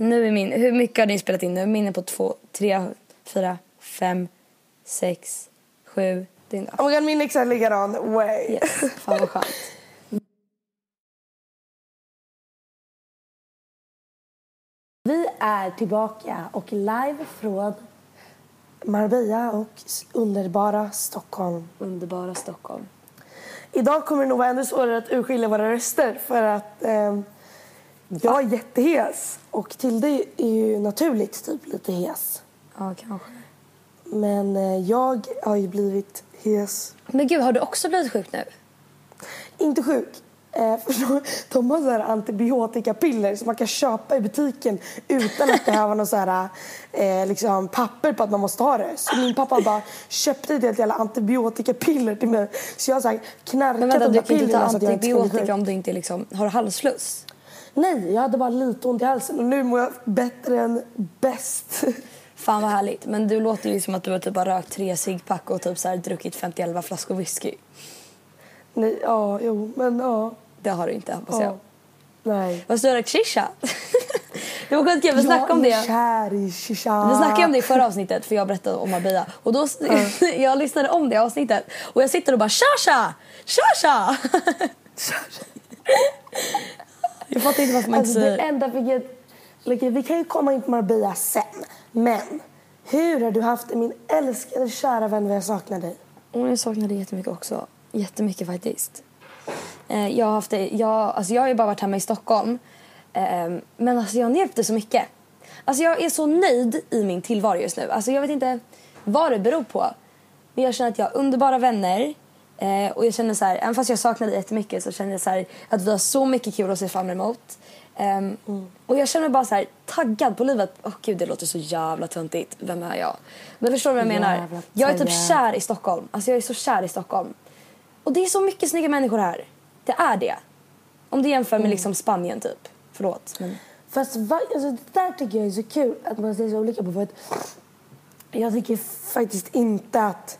Nu är min, hur mycket har ni spelat in nu? Min är på två, tre, fyra, fem, sex, sju. Är en Oh my god, min är exakt likadan. Way. Yes, fan vad skönt. Vi är tillbaka och live från Marbella och underbara Stockholm. Underbara Stockholm. Idag kommer det nog vara ännu svårare att urskilja våra röster för att ehm, jag är jättehes och Tilde är ju naturligt typ lite hes. Ja, kanske. Men eh, jag har ju blivit hes. Men gud, har du också blivit sjuk nu? Inte sjuk. Eh, förstår, de har så här antibiotikapiller som man kan köpa i butiken utan att behöva någon så här, eh, liksom papper på att man måste ha det. Så min pappa bara köpte ett helt jävla antibiotikapiller till mig. Så jag har knarkat Men vänta, de där pillerna så att jag inte ska bli antibiotika sjuk. om du inte liksom har halsfluss. Nej, jag hade bara lite ont i halsen och nu mår jag bättre än bäst. Fan vad härligt. Men du låter ju som att du har typ bara rökt tre ciggpack och typ så här druckit 51 flaskor whisky. Nej, ja, jo, men ja. Det har du inte hoppas ja. jag. Nej. Fast du har rökt shisha. det var skitkul, vi snackade om Jag är det. kär i shisha. Vi snackade om det i förra avsnittet för jag berättade om Marbella. Och då, jag lyssnade om det avsnittet och jag sitter och bara! Tja tja! jag fattar inte varför man inte Alltså det säger... enda vilket... Like, vi kan ju komma in på Marbella sen. Men hur har du haft det min älskade kära vän? Vad jag saknar dig. Och jag saknar det jättemycket också. Jättemycket faktiskt. Eh, jag, har haft det, jag, alltså jag har ju bara varit hemma i Stockholm. Eh, men alltså jag njöt så mycket. Alltså jag är så nöjd i min tillvaro just nu. Alltså jag vet inte vad det beror på. Men jag känner att jag har underbara vänner. Eh, och jag känner så här, även fast jag saknar dig jättemycket så känner jag så här, att vi har så mycket kul att se fram emot. Ehm, Och jag känner mig bara så här taggad på livet. Åh gud det låter så jävla töntigt. Vem är jag? Men förstår du vad jag menar? Jag är typ kär i Stockholm. Alltså jag är så kär i Stockholm. Och det är så mycket snygga människor här. Det är det. Om du jämför med liksom Spanien typ. Förlåt. Men... Fast va, alltså, det där tycker jag är så kul att man ser så olika på. För att jag tycker faktiskt inte att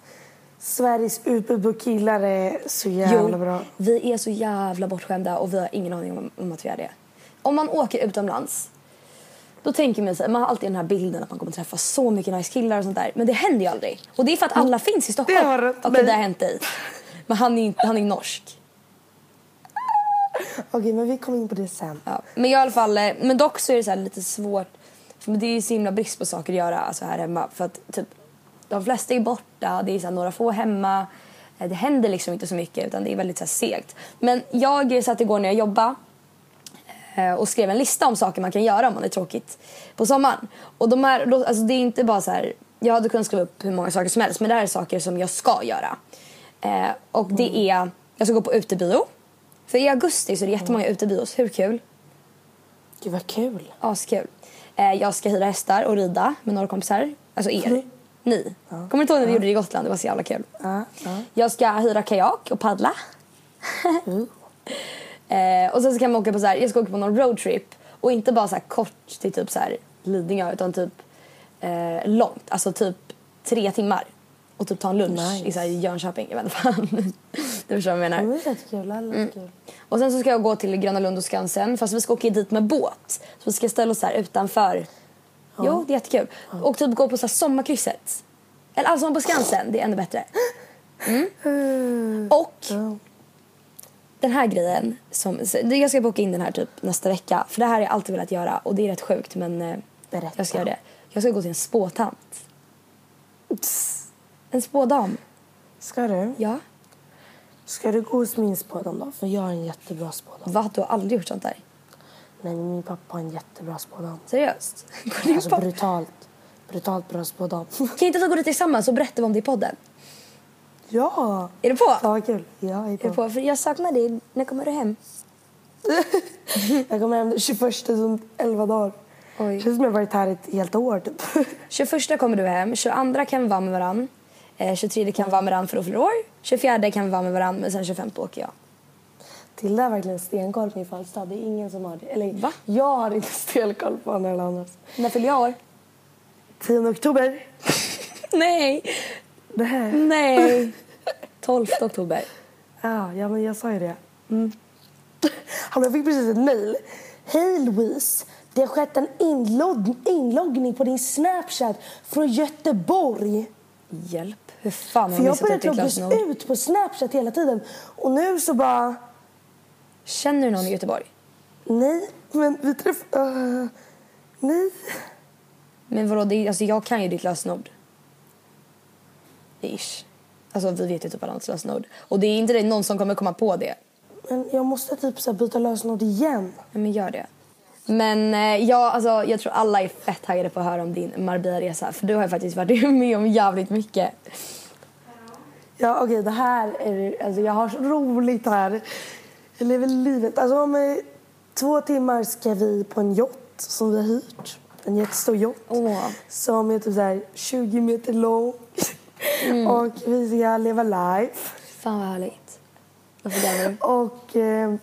Sveriges utbud på killar är så jävla bra. vi är så jävla bortskämda och vi har ingen aning om, om att vi är det. Om man åker utomlands då tänker man sig, man har alltid den här bilden att man kommer träffa så mycket nice killar och sånt där. Men det händer ju aldrig. Och det är för att alla finns i Stockholm. Det har rätt Okej, det har hänt dig. Men han är, inte- han är norsk. Okej, men vi kommer in på det sen. Ja. Men i alla fall, eh, men dock så är det så lite svårt. För det är så himla brist på saker att göra alltså här hemma. För att typ, de flesta är borta, det är så några få hemma. Eh, Det händer liksom inte så mycket utan det är väldigt så segt. Men jag satt igår när jag jobbade eh, och skrev en lista om saker man kan göra om man är tråkigt på sommaren. Och de här, alltså det är inte bara så här, jag hade kunnat skriva upp hur många saker som helst men det här är saker som jag ska göra. Eh, och det är, jag ska gå på utebio. För i augusti så är det jättemånga utebios, hur kul? Gud vad kul. Askul. Eh, jag ska hyra hästar och rida med några kompisar. Alltså er. Ni. Kommer du inte ihåg när vi gjorde det i Gotland? Det var så jävla kul. Ja, ja. Jag ska hyra kajak och paddla. Mm. eh, och sen så kan man åka på så här, jag ska åka på någon roadtrip. Och inte bara så här kort till typ så här Lidingö utan typ eh, långt. Alltså typ tre timmar. Och typ ta en lunch Nice. i så här Jönköping. Jag vet inte fan. du förstår vad jag menar. Men det är jättekul. Det Mm. kul. Och sen så ska jag gå till Gröna Lund och Skansen fast vi ska åka dit med båt. Så vi ska ställa oss här utanför. Jo, det är jättekul. Och typ gå på så sommarkrysset. Eller alltså på Skansen, det är ännu bättre. Mm. Och den här grejen. Som, jag ska boka in den här typ nästa vecka. För det här har jag alltid velat göra. Och det är rätt sjukt men eh, Berätta. jag ska göra det. Jag ska gå till en spåtant. En spådam. Ska du? Ja. Ska du gå hos min spådam då? För jag har en jättebra spådam. Va? Du har aldrig gjort sånt där? Nej, min pappa har en jättebra spådam. Seriöst? Går Alltså pappa- brutalt. Brutalt bra spådam. Kan inte vi gå dit tillsammans och berätta om det i podden? ja! Är du på? Ja, kul. Ja, jag är Är på. du på? För jag saknar dig. När kommer du hem? Jag kommer hem den 21 om 11 dagar. Oj. Känns som jag varit här ett helt år typ. 21 kommer du hem, 22 kan vi vara med varann. Eh, 23 kan vi vara med varann för att fylla år. 24 kan vi vara med varann men sen 25 åker jag. Tilda har verkligen stenkoll på min födelsedag. Det är ingen som har det. Eller Va? jag har inte stenkoll på när alla andra. När fyller jag år? 10 oktober. Nej! Här. Nej! 12 oktober. Ja, ja, men jag sa ju det. Mm. Hallå, jag fick precis ett mejl. Hej Louise! Det har skett en inlogg inloggning på din Snapchat från Göteborg. Hjälp. Hur fan har För jag började loggas ut på Snapchat hela tiden. Och nu så bara... Känner du någon i Göteborg? Nej, men vi träffade... nej. Men vadå, det alltså jag kan ju ditt lösenord. Ish. Alltså vi vet ju typ varandras lösenord. Och det är inte det någon som kommer komma på det. Men jag måste typ så byta lösenord igen. Nej, men gör det. Men eh, ja, alltså, jag tror alla är fett taggade på att höra om din Marbella-resa. För du har ju faktiskt varit med om jävligt mycket. Ja, okej, det här är... Alltså, jag har så roligt här. Jag lever livet. Alltså, om eh, två timmar ska vi på en yacht som vi har hyrt. En jättestor yacht. Åh. Som är typ så här 20 meter lång. Och vi ska leva life. Fan vad härligt. Och eh,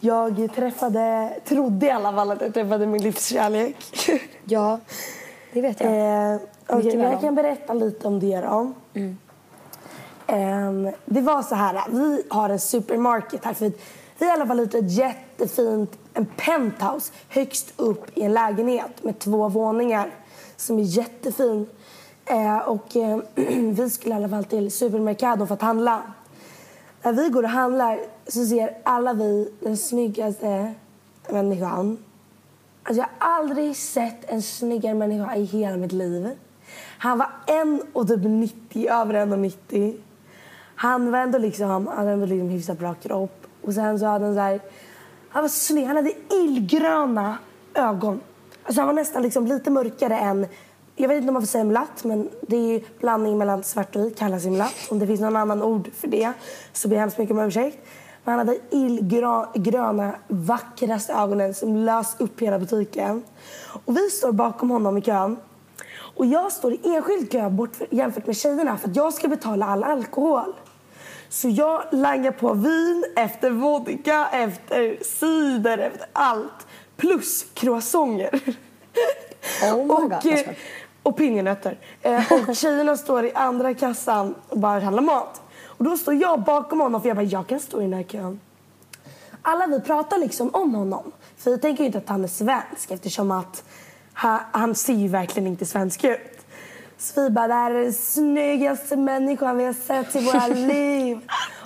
jag träffade, trodde i alla fall att jag träffade min livskärlek. Ja, det vet jag. Eh, väl jag kan berätta lite om det då. Um, det var så här, vi har en supermarket här. För vi har i alla fall hyrt ett jättefint en penthouse högst upp i en lägenhet med två våningar som är jättefin. Eh, och eh, vi skulle i alla fall till supermercado för att handla. När vi går och handlar så ser alla vi den snyggaste människan Alltså jag har aldrig sett en snyggare människa i hela mitt liv. Han var en och typ 90, över 1,90. Han var ändå liksom, han hade ändå liksom hyfsat bra kropp. Och sen så hade han så här, han var snygg. Han hade illgröna ögon. Alltså han var nästan liksom lite mörkare än, jag vet inte om man får säga mulatt, men det är ju blandning mellan svart och vit, kallas mulatt. Om det finns någon annan ord för det så ber jag hemskt mycket om ursäkt. Men han hade illgröna, vackraste ögonen som lös upp hela butiken. Och vi står bakom honom i kön. Och jag står i enskild kö bort för, jämfört med tjejerna för att jag ska betala all alkohol. Så jag langar på vin efter vodka, efter cider, efter allt. Plus croissanter. Oh God, och, eh, och pinjenötter. Eh, och tjejerna står i andra kassan och bara handlar mat. Och då står jag bakom honom för jag bara, jag kan stå i den här kön. Alla vi pratar liksom om honom. För vi tänker ju inte att han är svensk eftersom att han, han ser ju verkligen inte svensk ut. Så vi bara, det här är den snyggaste människan vi har sett i våra liv.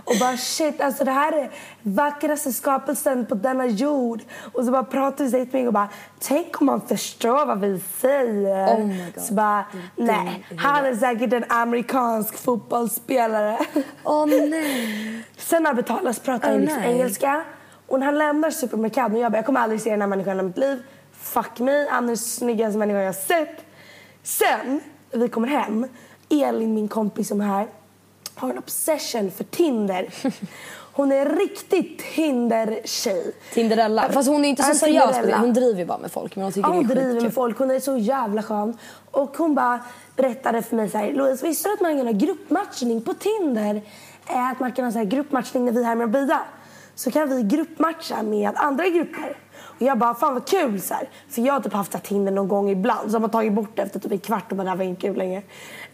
Och bara shit, alltså det här är vackraste skapelsen på denna jord. Och så bara pratar vi så mycket och bara, tänk om han förstår vad vi säger. Oh my God. Så bara, nej, han är säkert en amerikansk fotbollsspelare. Åh nej. Sen när betalas pratar han Oh, liksom engelska. Och när han lämnar supermercaden och jag bara, jag kommer aldrig se den här människan i mitt liv. Fuck me, han är den snyggaste människan jag har sett. Sen, vi kommer hem, Elin, min kompis som är här, har en obsession för Tinder. Hon är en riktig Tinder-tjej. Tinderella. Fast hon är inte så seriös på det. Tinderella. Hon driver ju bara med folk. Men hon tycker Ja, hon det är driver med folk. Hon är så jävla skön. Och hon bara berättade för mig så här, Louise, visste du att man kan ha gruppmatchning på Tinder? Eh, Att man kan ha så här gruppmatchning när vi är här med bida. Så kan vi gruppmatcha med andra grupper. Och jag bara, fan vad kul så här. För jag har typ haft här Tinder någon gång ibland. Så har man tagit bort det efter typ en kvart och bara, det här var inte kul längre.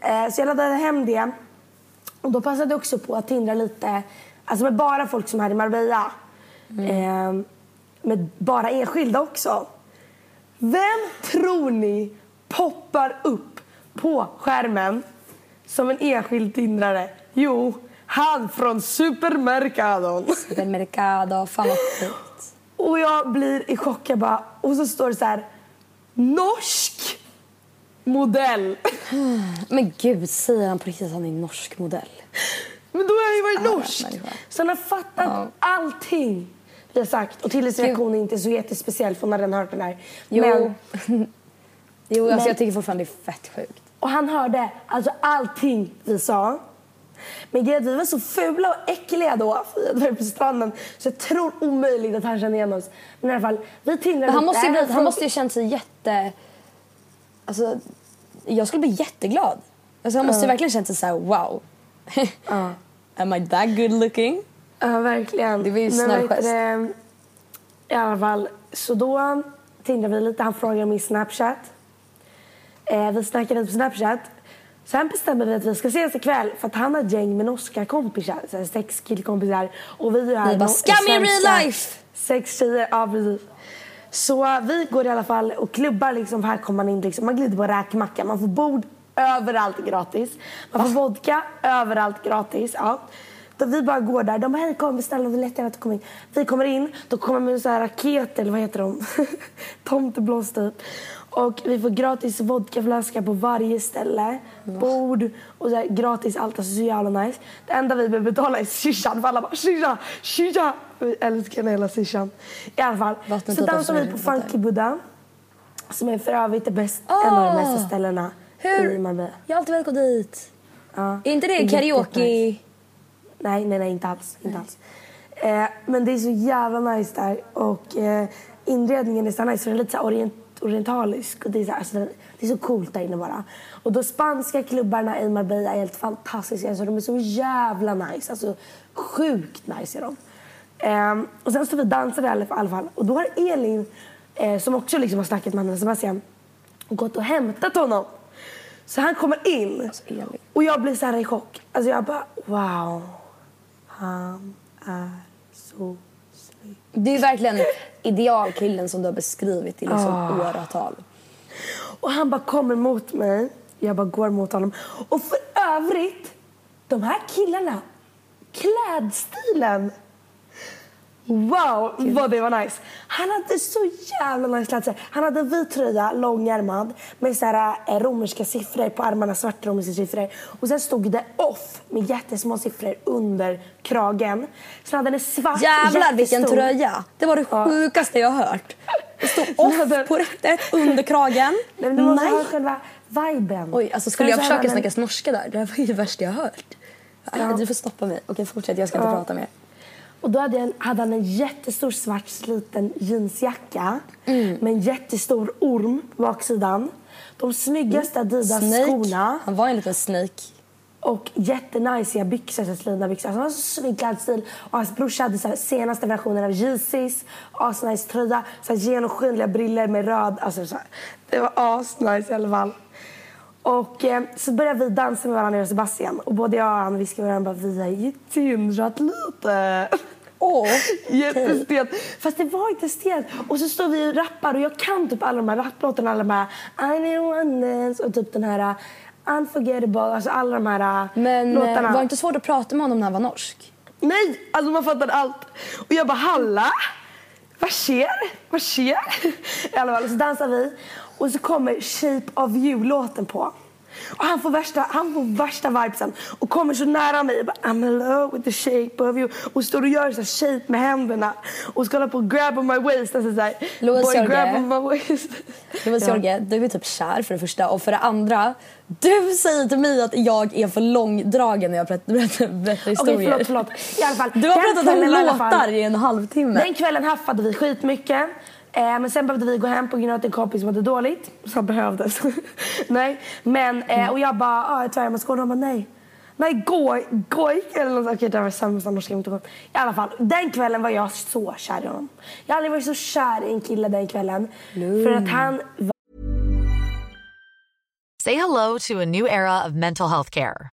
Eh, Så jag laddade hem det. Och då passade jag också på att tindra lite, alltså med bara folk som är i Marbella. Eh, med bara enskilda också. Vem tror ni poppar upp på skärmen som en enskild tindrare? Jo, Han från supermercadon. Supermercado, fan vad. Och jag blir i chock. Jag bara, och så står det så här. Norsk modell. Men gud, säger han på riktigt att han är norsk modell? Men då har jag ju varit Ja, norsk. människa. Så han har fattat Ja. allting vi har sagt. Och Tilles reaktion är inte så jättespeciell för hon har redan hört den här. Jo, Men, jo alltså Men- jag tycker fortfarande det är fett sjukt. och han hörde alltså allting vi sa. Men grejen vi var så fula och äckliga då, vi var på stranden. Så jag tror omöjligt att han kände igen oss. Men i alla fall, vi tindrade han måste blivit, han måste ju känt sig jätte... Alltså, jag skulle bli jätteglad. Alltså, han måste ju verkligen känt sig så här: wow. Am I that good looking? Ja, verkligen. Det var ju Men snäll gest. I alla fall, så då tindrade vi lite. Han frågade om min Snapchat. Eh, vi snackade lite på Snapchat. Sen bestämde vi att vi ska ses ikväll för att han har ett gäng med norska kompisar. Så här, sex killkompisar. Och vi är här Ni bara, "Scam in real life!" Sex tjejer, ja precis. Så vi går i alla fall och klubbar liksom. Här kommer man in liksom. Man glider på räkmacka. Man får bord överallt gratis. Man får vodka överallt gratis. Ja. Då vi bara går där. De bara, hej kom snälla vi lätt att komma in. Vi kommer in. Då kommer med en sån här raket eller vad heter de? Tomteblås typ. Och vi får gratis vodkaflaska på varje ställe. Bord och så här, gratis allt. Alltså så jävla nice. Det enda vi behöver betala är shishan. För alla bara shisha, shisha. Vi älskar den hela shishan. I alla fall. Vattnet så dansar vi på. Funky Buddha. Som är för övrigt det bäst, en av de bästa ställena i Hur? Marbella. Jag har alltid velat gå dit. Ja. Är inte det karaoke? jättenice. Nej, nej, nej, inte alls. Inte alls. Eh, men det är så jävla nice där. Och eh, inredningen är så nice, för den är lite så orient, orientalisk. Och det, är så här, alltså, det är så coolt där inne bara. Och de spanska klubbarna i Marbella är helt fantastiska. Alltså, de är så jävla nice. Alltså, sjukt nice är de. Eh, och sen står vi där i alla fall. Och då har Elin, eh, som också liksom har snackat med Sebastian, gått och hämtat honom. Så han kommer in. Elin. Och jag blir så här i chock. Alltså jag bara, wow. Han är så. Det är verkligen idealkillen som du har beskrivit i liksom Ah. åratal. Och han bara kommer mot mig. Jag bara går mot honom. Och för övrigt, de här killarna, klädstilen. Wow, vad det var nice. Han hade så jävla nice klädsel. Han hade vit tröja, långärmad med så här, eh, romerska siffror på armarna, svarta romerska siffror. Och sen stod det off med jättesmå siffror under kragen. Sen hade han en svart, Jävlar vilken jättestor- tröja! Det var det Ja. sjukaste jag har hört. Det stod off på rätt under kragen. Nej, men du måste Nej. ha själva viben. Oj, alltså skulle Sen jag försöka en- snacka norska där? Det här var ju det värsta jag har hört. Ja. Du får stoppa mig. Okej, fortsätt. Jag ska inte Ja. prata mer. Och då hade, han, hade han en jättestor svart sliten jeansjacka Mm. med en jättestor orm på baksidan. De snyggaste Adidas-skorna Han var en liten snake. och jättenajsiga byxor, slitna byxor. Alltså, han har så snygg klädstil. Och hans brorsa hade så senaste versionen av Yeezys, asnice tröja, så genomskinliga briller med röd. Alltså, så här, det var asnice i alla fall. Och eh, så började vi dansa med varandra, jag och Sebastian. Och både jag och han viskade varandra bara, vi har ju tindrat lite. Åh, Jättestelt. Fast det var inte stelt. Och så står vi och rappar och jag kan typ alla de här rapplåtarna. Alla de här I need one dance och typ den här uh, Unforgettable. Alltså alla de här uh, Men eh, låtarna. var det inte svårt att prata med honom när han var norsk? Nej, alltså man fattade allt. Och jag bara, halla? Vad sker? Vad sker? I alla fall, så dansar vi. Och så kommer Shape of You-låten på. Och han får värsta, han får värsta vibesen och kommer så nära mig och bara I'm in love with the shape of you och står och gör så här shape med händerna och ska hålla på och grab on my waist. Alltså så här, boy Jorge. grab on my waist. Louise Ja. Jorge, du är typ kär för det första. Och för det andra, du säger till mig att jag är för långdragen när jag berättar, berättar, berättar Okej, historier. förlåt, förlåt. I alla fall, Du har pratat om låtar i en halvtimme. Den kvällen haffade vi skitmycket. Eh, men sen behövde vi gå hem på grund av att en kompis mådde dåligt. Som behövdes. nej. Men, eh, och jag bara, ah, jag tar hem Skåne. Och han bara, nej. Nej, gå, gå Eller något. Okej, det var sämsta norska imitation. I alla fall, den kvällen var jag så kär i honom. Jag har aldrig varit så kär i en kille den kvällen. För att han Say hello to a new era of mental health care.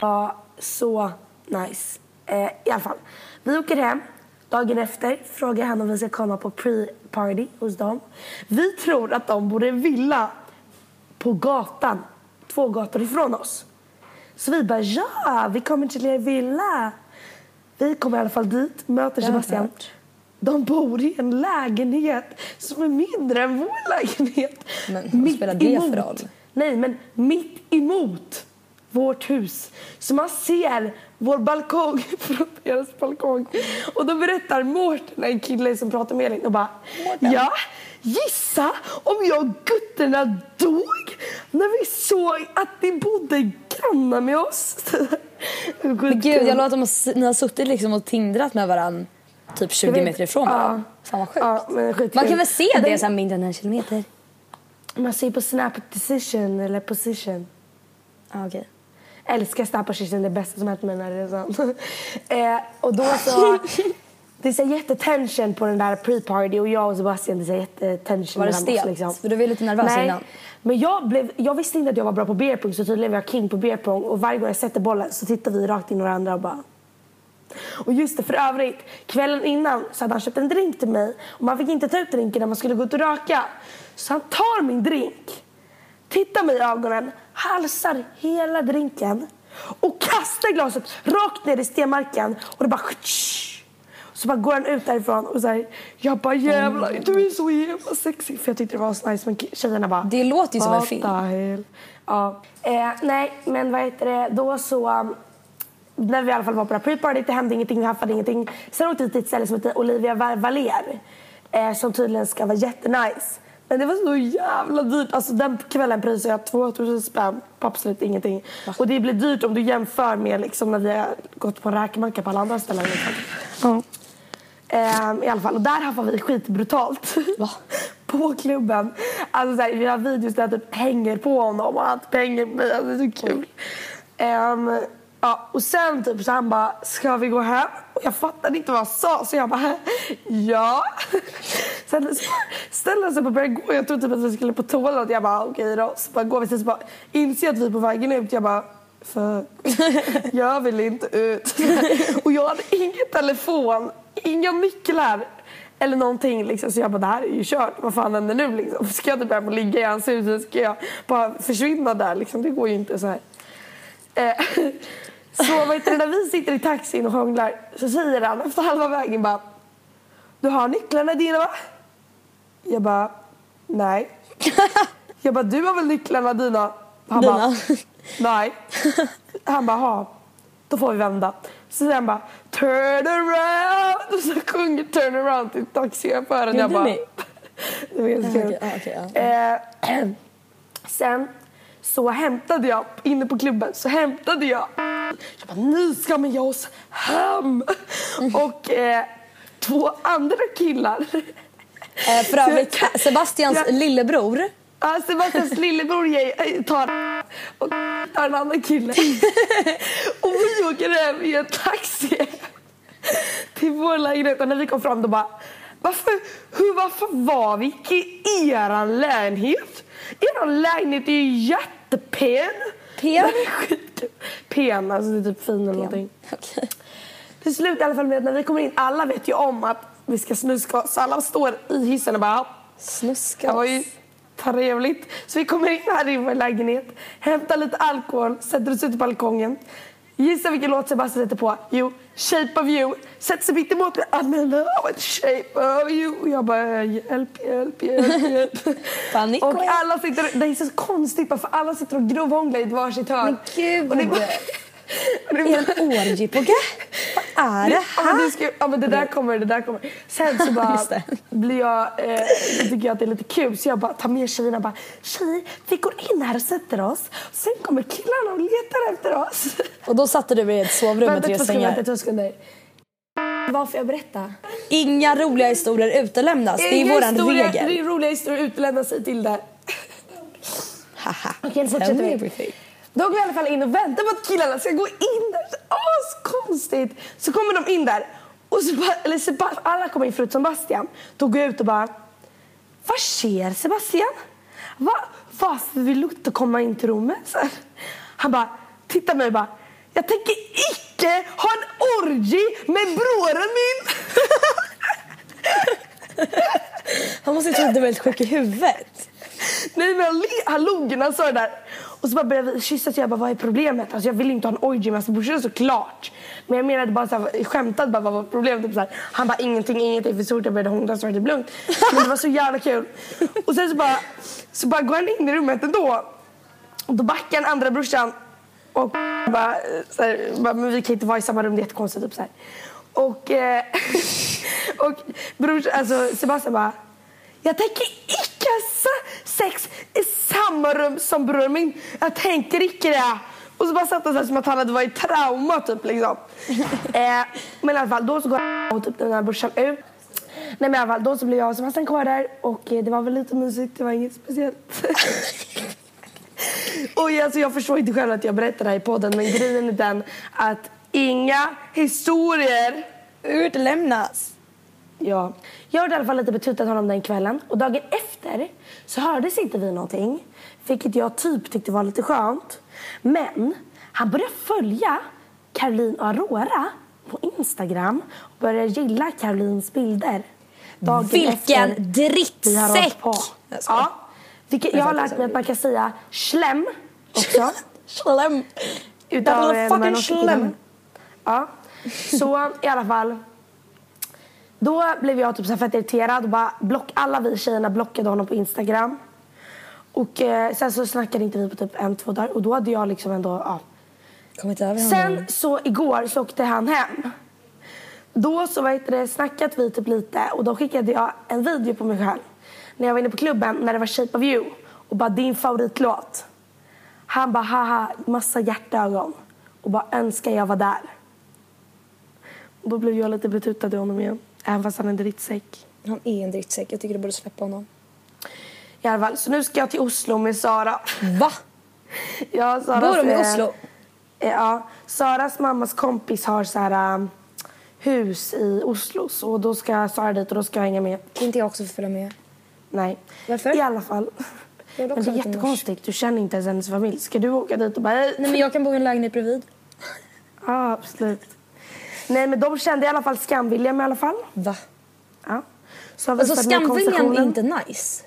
Ja, så nice. Eh, I alla fall. Vi åker hem. Dagen efter frågar han om vi ska komma på pre-party hos dem. Vi tror att de bor i en villa på gatan, två gator ifrån oss. Så vi bara ja, vi kommer till er villa. Vi kommer i alla fall dit, möter Sebastian. De bor i en lägenhet som är mindre än vår lägenhet. Men vad spelar det för roll? Nej, men mitt emot vårt hus. Så man ser vår balkong från deras balkong. Och då berättar Mårten, en kille som pratar med Elin, och bara Ja, gissa om jag och gutterna dog när vi såg att de bodde grannar med oss. Men gud, jag låter att ni har suttit liksom och tindrat med varandra typ 20 Jag vet. meter ifrån Ja. varandra. Fan vad sjukt. Ja. Man kan väl se det Den- så här mindre än en kilometer? Man ser på Snap decision eller position. Ah, okej. Älskar position, det bästa som hänt mig den här resan. eh, och då så... Det är så jättetension på den där pre-party och jag och Sebastian, det är så jättetension Var det stelt? liksom. För du var lite nervös Nej, innan. men jag, blev, jag visste inte att jag var bra på beer pong så tydligen var jag king på beer pong och varje gång jag sätter bollen så tittar vi rakt in i varandra och bara och just det, för övrigt, kvällen innan så hade han köpt en drink till mig och man fick inte ta ut drinken när man skulle gå ut och röka. Så han tar min drink, tittar mig i ögonen, halsar hela drinken och kastar glaset rakt ner i stenmarken och det bara så bara går han ut därifrån och säger jag bara jävlar du är så jävla sexig för jag tyckte det var så nice men tjejerna bara Det låter ju som en "What film." the hell?" Ja. Eh, nej men vad heter det då så um, när vi i alla fall var på det här pre-party, det hände ingenting, vi haffade ingenting. Sen åkte vi till ett ställe som heter Olivia Va- Valer eh, som tydligen ska vara jättenice. Men det var så jävla dyrt. Alltså den kvällen prisade jag 2000 spänn på absolut ingenting. Och det blir dyrt om du jämför med liksom när vi har gått på räkmacka på alla andra ställen. Liksom. Ja. Ehm, I alla fall, och där haffade vi skitbrutalt. Va? på klubben. Alltså såhär, vi har videos där jag typ hänger på honom och han hänger på mig. Alltså, det är så kul. Ehm, ja, och sen typ så han bara, ska vi gå hem? Och jag fattade inte vad han sa så jag bara, ja. Sen ställde han sig upp och började gå. Jag trodde typ att vi skulle på toa. Jag bara, okej då. Så bara går vi. Sen så bara inser jag att vi är på vägen ut. Jag bara, fuck. Jag vill inte ut. och jag hade ingen telefon, inga nycklar eller någonting. Liksom. Så jag bara, det här är ju kört. Vad fan händer nu? Liksom? Ska jag typ hem och ligga i hans hus? Eller ska jag bara försvinna där? Liksom? Det går ju inte så här. Eh, så vet du, när vi sitter i taxin och hånglar så säger han efter halva vägen bara Du har nycklarna dina va? Jag bara nej. Jag bara du har väl nycklarna dina? Han Dina? bara nej. Han bara ha. Då får vi vända. Så säger han bara turn around och så sjunger turn around till taxichauffören. Jag bara det var helt kul. Eh, sen så hämtade jag, inne på klubben, så hämtade jag. Jag bara, nu ska man ge oss hem. Och eh, två andra killar. Eh, för övrigt, Sebastians Ja. lillebror. Ja, Sebastians lillebror ge- tar och tar en annan kille. och vi åker hem i en taxi till vår lägenhet. Och när vi kom fram då bara, varför, hur, varför var vi i eran lägenhet? Eran lägenhet är ju jättepen. Pen? Pen, alltså det är typ fin eller någonting. Okej. Till slut i alla fall med när vi kommer in, alla vet ju om att vi ska snuska oss. Så alla står i hissen och bara Snuska var ju trevligt. Så vi kommer in här i vår lägenhet, hämtar lite alkohol, sätter oss ute på balkongen. Gissa vilken låt Sebastian sätter på? Jo, Shape of you. Sätter sig mitt emot mig. I'm in love with shape of you. Och jag bara hjälp, hjälp, hjälp, hjälp. Panik. och alla sitter, det är så konstigt bara för alla sitter och grovhånglar i ett varsitt hörn. Men gud. Och det, Är det en orgie på G? Vad är det Ja här? det ska, ja men det där kommer, det där kommer. Sen så bara blir jag, eh, tycker jag att det är lite kul så jag bara tar med tjejerna och bara tjejer vi går in här och sätter oss. Sen kommer killarna och letar efter oss. Och då satte du i ett sovrum med tre sängar. vänta två sekunder. Vad får jag berätta? Inga roliga historier utelämnas. Det är Inga våran historia- regel. Är roliga historier utlämna sig till det. Haha. Okej, fortsätter vi. Då går vi i alla fall in och väntar på att killarna ska gå in där. Askonstigt! Så kommer de in där. Och bara, eller Sebast- alla kommer in förutom Sebastian. Då går jag ut och bara... Vad sker Sebastian? Va? Varför vill du inte komma in till rummet? Så här. Han bara, tittar på mig och bara... Jag tänker icke ha en orgie med broren min! Han måste ju tro att du var helt sjuk i huvudet. Nej men han, le- han log när han sa det där. Och så bara började vi kyssas och jag bara, vad är problemet? Alltså jag vill inte ha en orgy med hans alltså, brorsa såklart. Men jag menade bara såhär, jag skämtade bara, vad var problemet? Typ så här. Han bara, ingenting, ingenting. För så fort jag började hångla så var det typ lugnt. Men det var så jävla kul. Och sen så bara, så bara går han in i rummet ändå. Och då backar den andra brorsan. Och bara, så här, bara, men vi kan inte vara i samma rum, det är jättekonstigt. Typ så här. Och, eh, och brors, alltså Sebastian bara, jag tänker samma rum som bror min. Jag tänker icke det. Och så bara satt han så här som att han hade varit i trauma typ liksom. eh, men i alla fall, då så går jag och typ den här brorsan ut. Nej men i alla fall, då så blev jag och Sebastian kvar där och eh, det var väl lite mysigt, det var inget speciellt. och jag, alltså, jag förstår inte själv att jag berättar det här i podden men grejen är den att inga historier Utelämnas. Ja. Jag hade i alla fall lite betutat honom den kvällen. Och dagen efter så hördes inte vi någonting. Vilket jag typ tyckte var lite skönt. Men han började följa Caroline och Aurora på Instagram. Och började gilla Carolines bilder. Dagen Vilken vi drittsäck! skojar. Ja. Vilket, jag har lärt mig att man kan säga slem också. Slem. Utav fucking slem. Ja. Så i alla fall. Då blev jag typ så fett irriterad och bara block, alla vi tjejerna blockade honom på Instagram. Och eh, sen så snackade inte vi på typ en, två dagar och då hade jag liksom ändå, ja. Kommit över honom. Sen så igår så åkte han hem. Då så vad det, snackat vi typ lite och då skickade jag en video på mig själv. När jag var inne på klubben när det var Shape of you och bara din favoritlåt. Han bara haha, massa hjärtögon och bara önskar jag var där. Och då blev jag lite betutad i honom igen. Även fast han är en drittsäck. Han är en drittsäck. Jag tycker du borde släppa honom. I alla fall, så nu ska jag till Oslo med Sara. Va? Ja, Saras, Bor de i eh, Oslo? eh, Ja, Saras mammas kompis har så här um, hus i Oslo. Så då ska Sara dit och då ska jag hänga med. Kan inte jag också få följa med? Nej. Varför? I alla fall. Jag vill också Men det är lite jättekonstigt. Du känner inte ens hennes familj. Ska du åka dit och bara hej? Nej men jag kan bo i en lägenhet bredvid. Ja, absolut. Nej, men de kände i alla fall Skam-William i alla fall. Va? Ja. Så har vi Alltså fått med är konversationen. inte nice.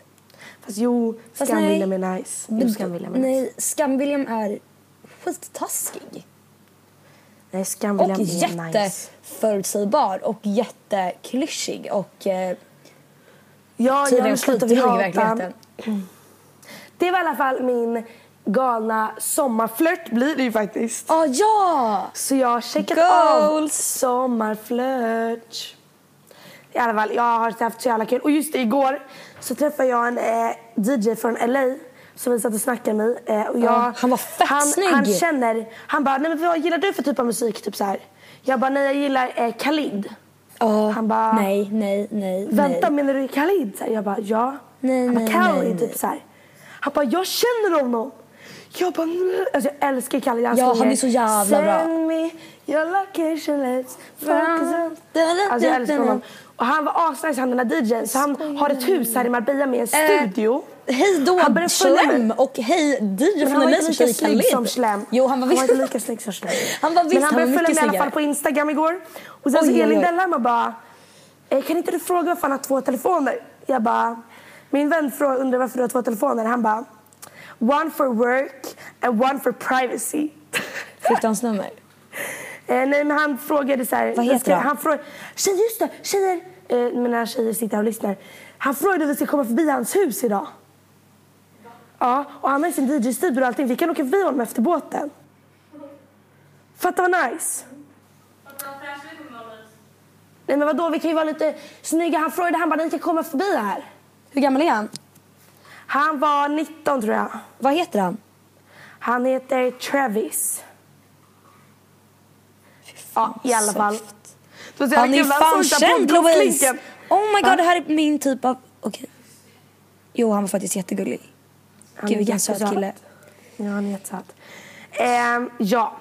Fast jo, Fast Skam-William nej. är nice. Jo, Skam-William är nice. Nej, Skam-William är skittaskig. Nej, Och Skam-William är nice. och jätteklyschig och eh, Ja, tydligen nu slutar vi skitdryg i hata. verkligheten. Det var i alla fall min galna sommarflört blir det ju faktiskt. Ah, ja! Så jag har checkat av Goals! sommarflört. I alla fall, jag har haft så jävla kul. Och just det, igår så träffade jag en eh, DJ från LA som vi satt och snackade med. Eh, och jag, Ja, han var fett han, snygg. Han känner, han bara, nej men vad gillar du för typ av musik? Typ så här. Jag bara, nej jag gillar eh, Khalid. Ja, Han bara, nej, nej, nej, vänta nej. menar du Khalid? Så här, jag bara, ja. Nej, han bara, nej, Khalid, nej, typ så här. Han bara, jag känner honom. Jag bara, "Nej." alltså jag älskar Khalid. Ja, sjunger, han är så jävla bra. Send me your location, let's focus on... Alltså jag älskar honom. Och han var asnice han den där DJn. Så han har ett hus här i Marbella med en studio. Hej då Han mig. och hej DJ från han var inte som lika tjej snygg Khalid. som Slem. Jo, han var inte lika snygg som Slem. Han var visst, Men han han var började följa mig i alla fall på Instagram igår. Och sen så Oj, oj, Elin och bara, eh, kan inte du fråga varför han har två telefoner? Jag bara, min vän frå- undrar varför du har två telefoner. Han bara, one for work and one for privacy. Fick du hans nummer? Eh, nej men han frågade så här. Vad heter ska, han? han? frågade, tjejer just det, tjejer. Eh, mina tjejer sitter här och lyssnar. Han frågade om vi ska komma förbi hans hus idag. Ja, och han har ju sin DJ-studio och allting. Vi kan åka förbi honom efter båten. Fatta vad nice. Nej men vadå, vi kan ju vara lite snygga. Han frågade, han bara, ni kan komma förbi här. Hur gammal är han? Han var 19 tror jag. Vad heter han? Han heter Travis. Ja, i alla fall. Så Han är fan på känd Louise! Oh my Va? god, det här är min typ av... Okej. Jo, han var faktiskt jättegullig. Han Gud vilken söt kille. Ja, han är jättesöt. Ehm, ja.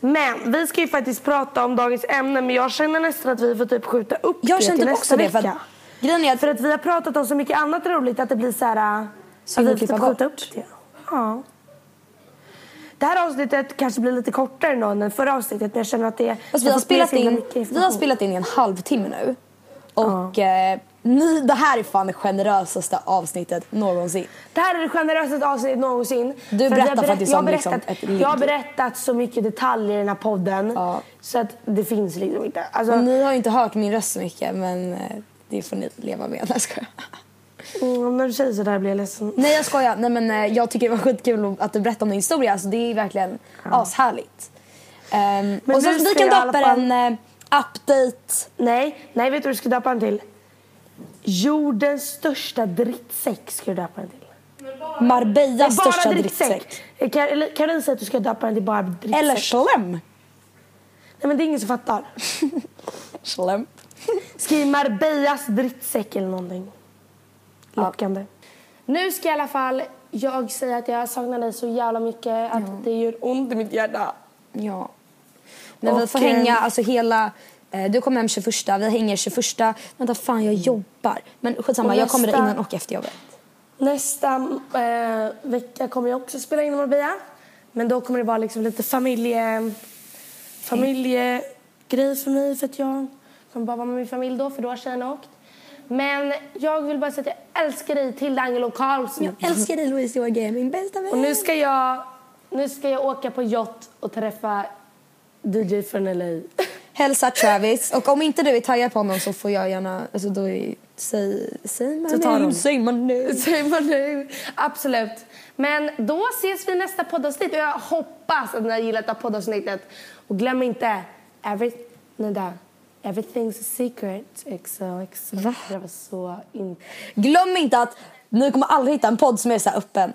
Men vi ska ju faktiskt prata om dagens ämne men jag känner nästan att vi får typ skjuta upp Jag det till typ nästa det, för vecka. att- Grejen är att För att vi har pratat om så mycket annat roligt att det blir så här... Synd att vi får klippa typ skjuta bort. upp det. Ja. Det här avsnittet kanske blir lite kortare än den förra avsnittet men jag känner att det... Fast vi har, spelat in, vi har spelat in i en halvtimme nu. Och eh, ni, det här är fan det generösaste avsnittet någonsin. Det här är det generösaste avsnittet någonsin. Du För att berättar faktiskt om har liksom ett ligg. Jag har berättat så mycket detaljer i den här podden. Ja. Så att det finns liksom inte. Alltså, ni har ju inte hört min röst så mycket men eh, det får ni leva med. Jag. Mm, när du säger sådär blir jag ledsen. Nej jag skojar. Nej, men, eh, jag tycker det var skitkul att du berättade om din historia. Alltså, det är verkligen ashärligt. Um, Men och så nu vi kan döpa fall- en eh, update. Nej, nej vet du vad du ska döpa den till? Jordens största drittsäck ska du döpa den till. Marbellas största drittsäck. Eh, Kar- eller Caroline säger att du ska döpa den till bara drittsäck. Eller slem. Nej men det är ingen som fattar. Slem. Skriv Marbellas drittsäck eller någonting. Lockande. Nu ska i alla fall jag säga att jag saknar dig så jävla mycket att det gör ont i mitt hjärta. Ja. Men vi Och, får eh, hänga alltså hela... Eh, du kommer hem 21, vi hänger 21. Vänta fan jag jobbar. Men skitsamma, Och jag kommer nästa- innan och efter jobbet. Nästa eh, vecka kommer jag också spela in i Marbella. Men då kommer det vara liksom lite familje... Familjegrej för mig för att jag kommer bara vara med min familj då för då har tjejerna åkt. Men jag vill bara säga att jag älskar dig Tilda Angelo Karlsson. Jag älskar dig Louise Jorge, min bästa vän. Och nu ska jag, nu ska jag åka på yacht och träffa DJ från LA. Hälsa Travis. Och om inte du är taggad på honom så får jag gärna... Alltså då är, säg, säg my Så name, säg my name. Säg vad nu. Absolut. Men då ses vi i nästa poddavsnitt och jag hoppas att ni har gillat det här poddavsnittet. Och glöm inte, every, Nida, everything's a secret. XOXO. Va? Det var så in... Glöm inte att ni kommer aldrig hitta en podd som är så öppen.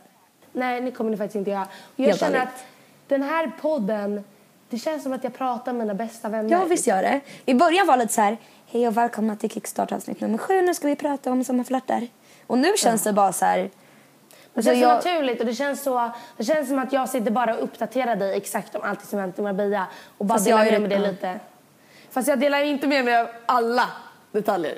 Nej, det kommer ni faktiskt inte göra. Jag Helt känner att den här podden, det känns som att jag pratar med mina bästa vänner. Ja, visst gör det. I början var det lite så här, hej och välkomna till Kickstart avsnitt nummer sju. Nu ska vi prata om sommarflörtar. Och nu känns det bara så här... Det Alltså, känns jag- så naturligt och det känns, så, det känns som att jag sitter bara och uppdaterar dig exakt om allt som hänt i Marbella och bara Fast delar med mig det- lite. Fast jag delar inte med mig av alla detaljer.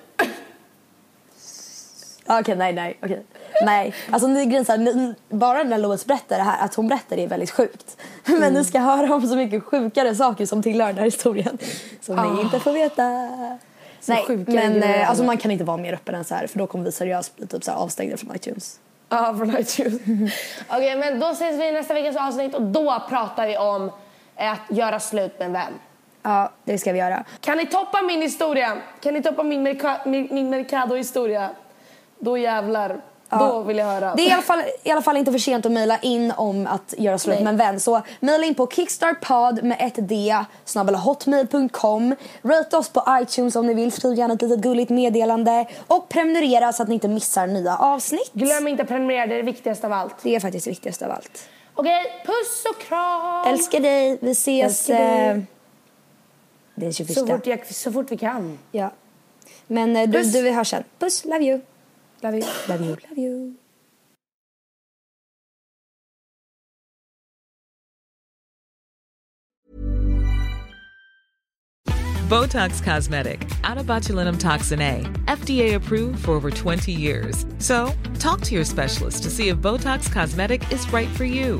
Ja, Okej, nej, nej. okej. Nej, alltså ni så ni, bara när Louise berättar det här, att hon berättar det är väldigt sjukt. Men Mm. ni ska höra om så mycket sjukare saker som tillhör den här historien. Som ni inte får veta. Nej, sjuka men eh, alltså, man kan inte vara mer öppen än så här för då kommer vi seriöst bli typ så här avstängda från iTunes. Ja, från iTunes. Okej, men då ses vi i nästa veckas avsnitt och då pratar vi om att göra slut med en vän. Ja, det ska vi göra. Kan ni toppa min historia? Kan ni toppa min, Merca- min, min Mercado-historia? Då jävlar. Då vill jag höra. Det är i alla, fall, i alla fall inte för sent att mejla in om att göra slut Nej. med en vän. Så mejla in på kickstartpod med ett d hotmail.com. Rate oss på iTunes om ni vill. Skriv gärna ett litet gulligt meddelande. Och prenumerera så att ni inte missar nya avsnitt. Glöm inte att prenumerera, det är det viktigaste av allt. Det är faktiskt det viktigaste av allt. Okej, puss och kram! Älskar dig. Vi ses. Älskar dig. Den 21. Så fort, jag, så fort vi kan. Ja. Men eh, du, Puss. du, vi hörs sen. Puss, love you. Love you. Love you, love you. Botox Cosmetic, out of botulinum toxin A, FDA approved for over 20 years. So, talk to your specialist to see if Botox Cosmetic is right for you.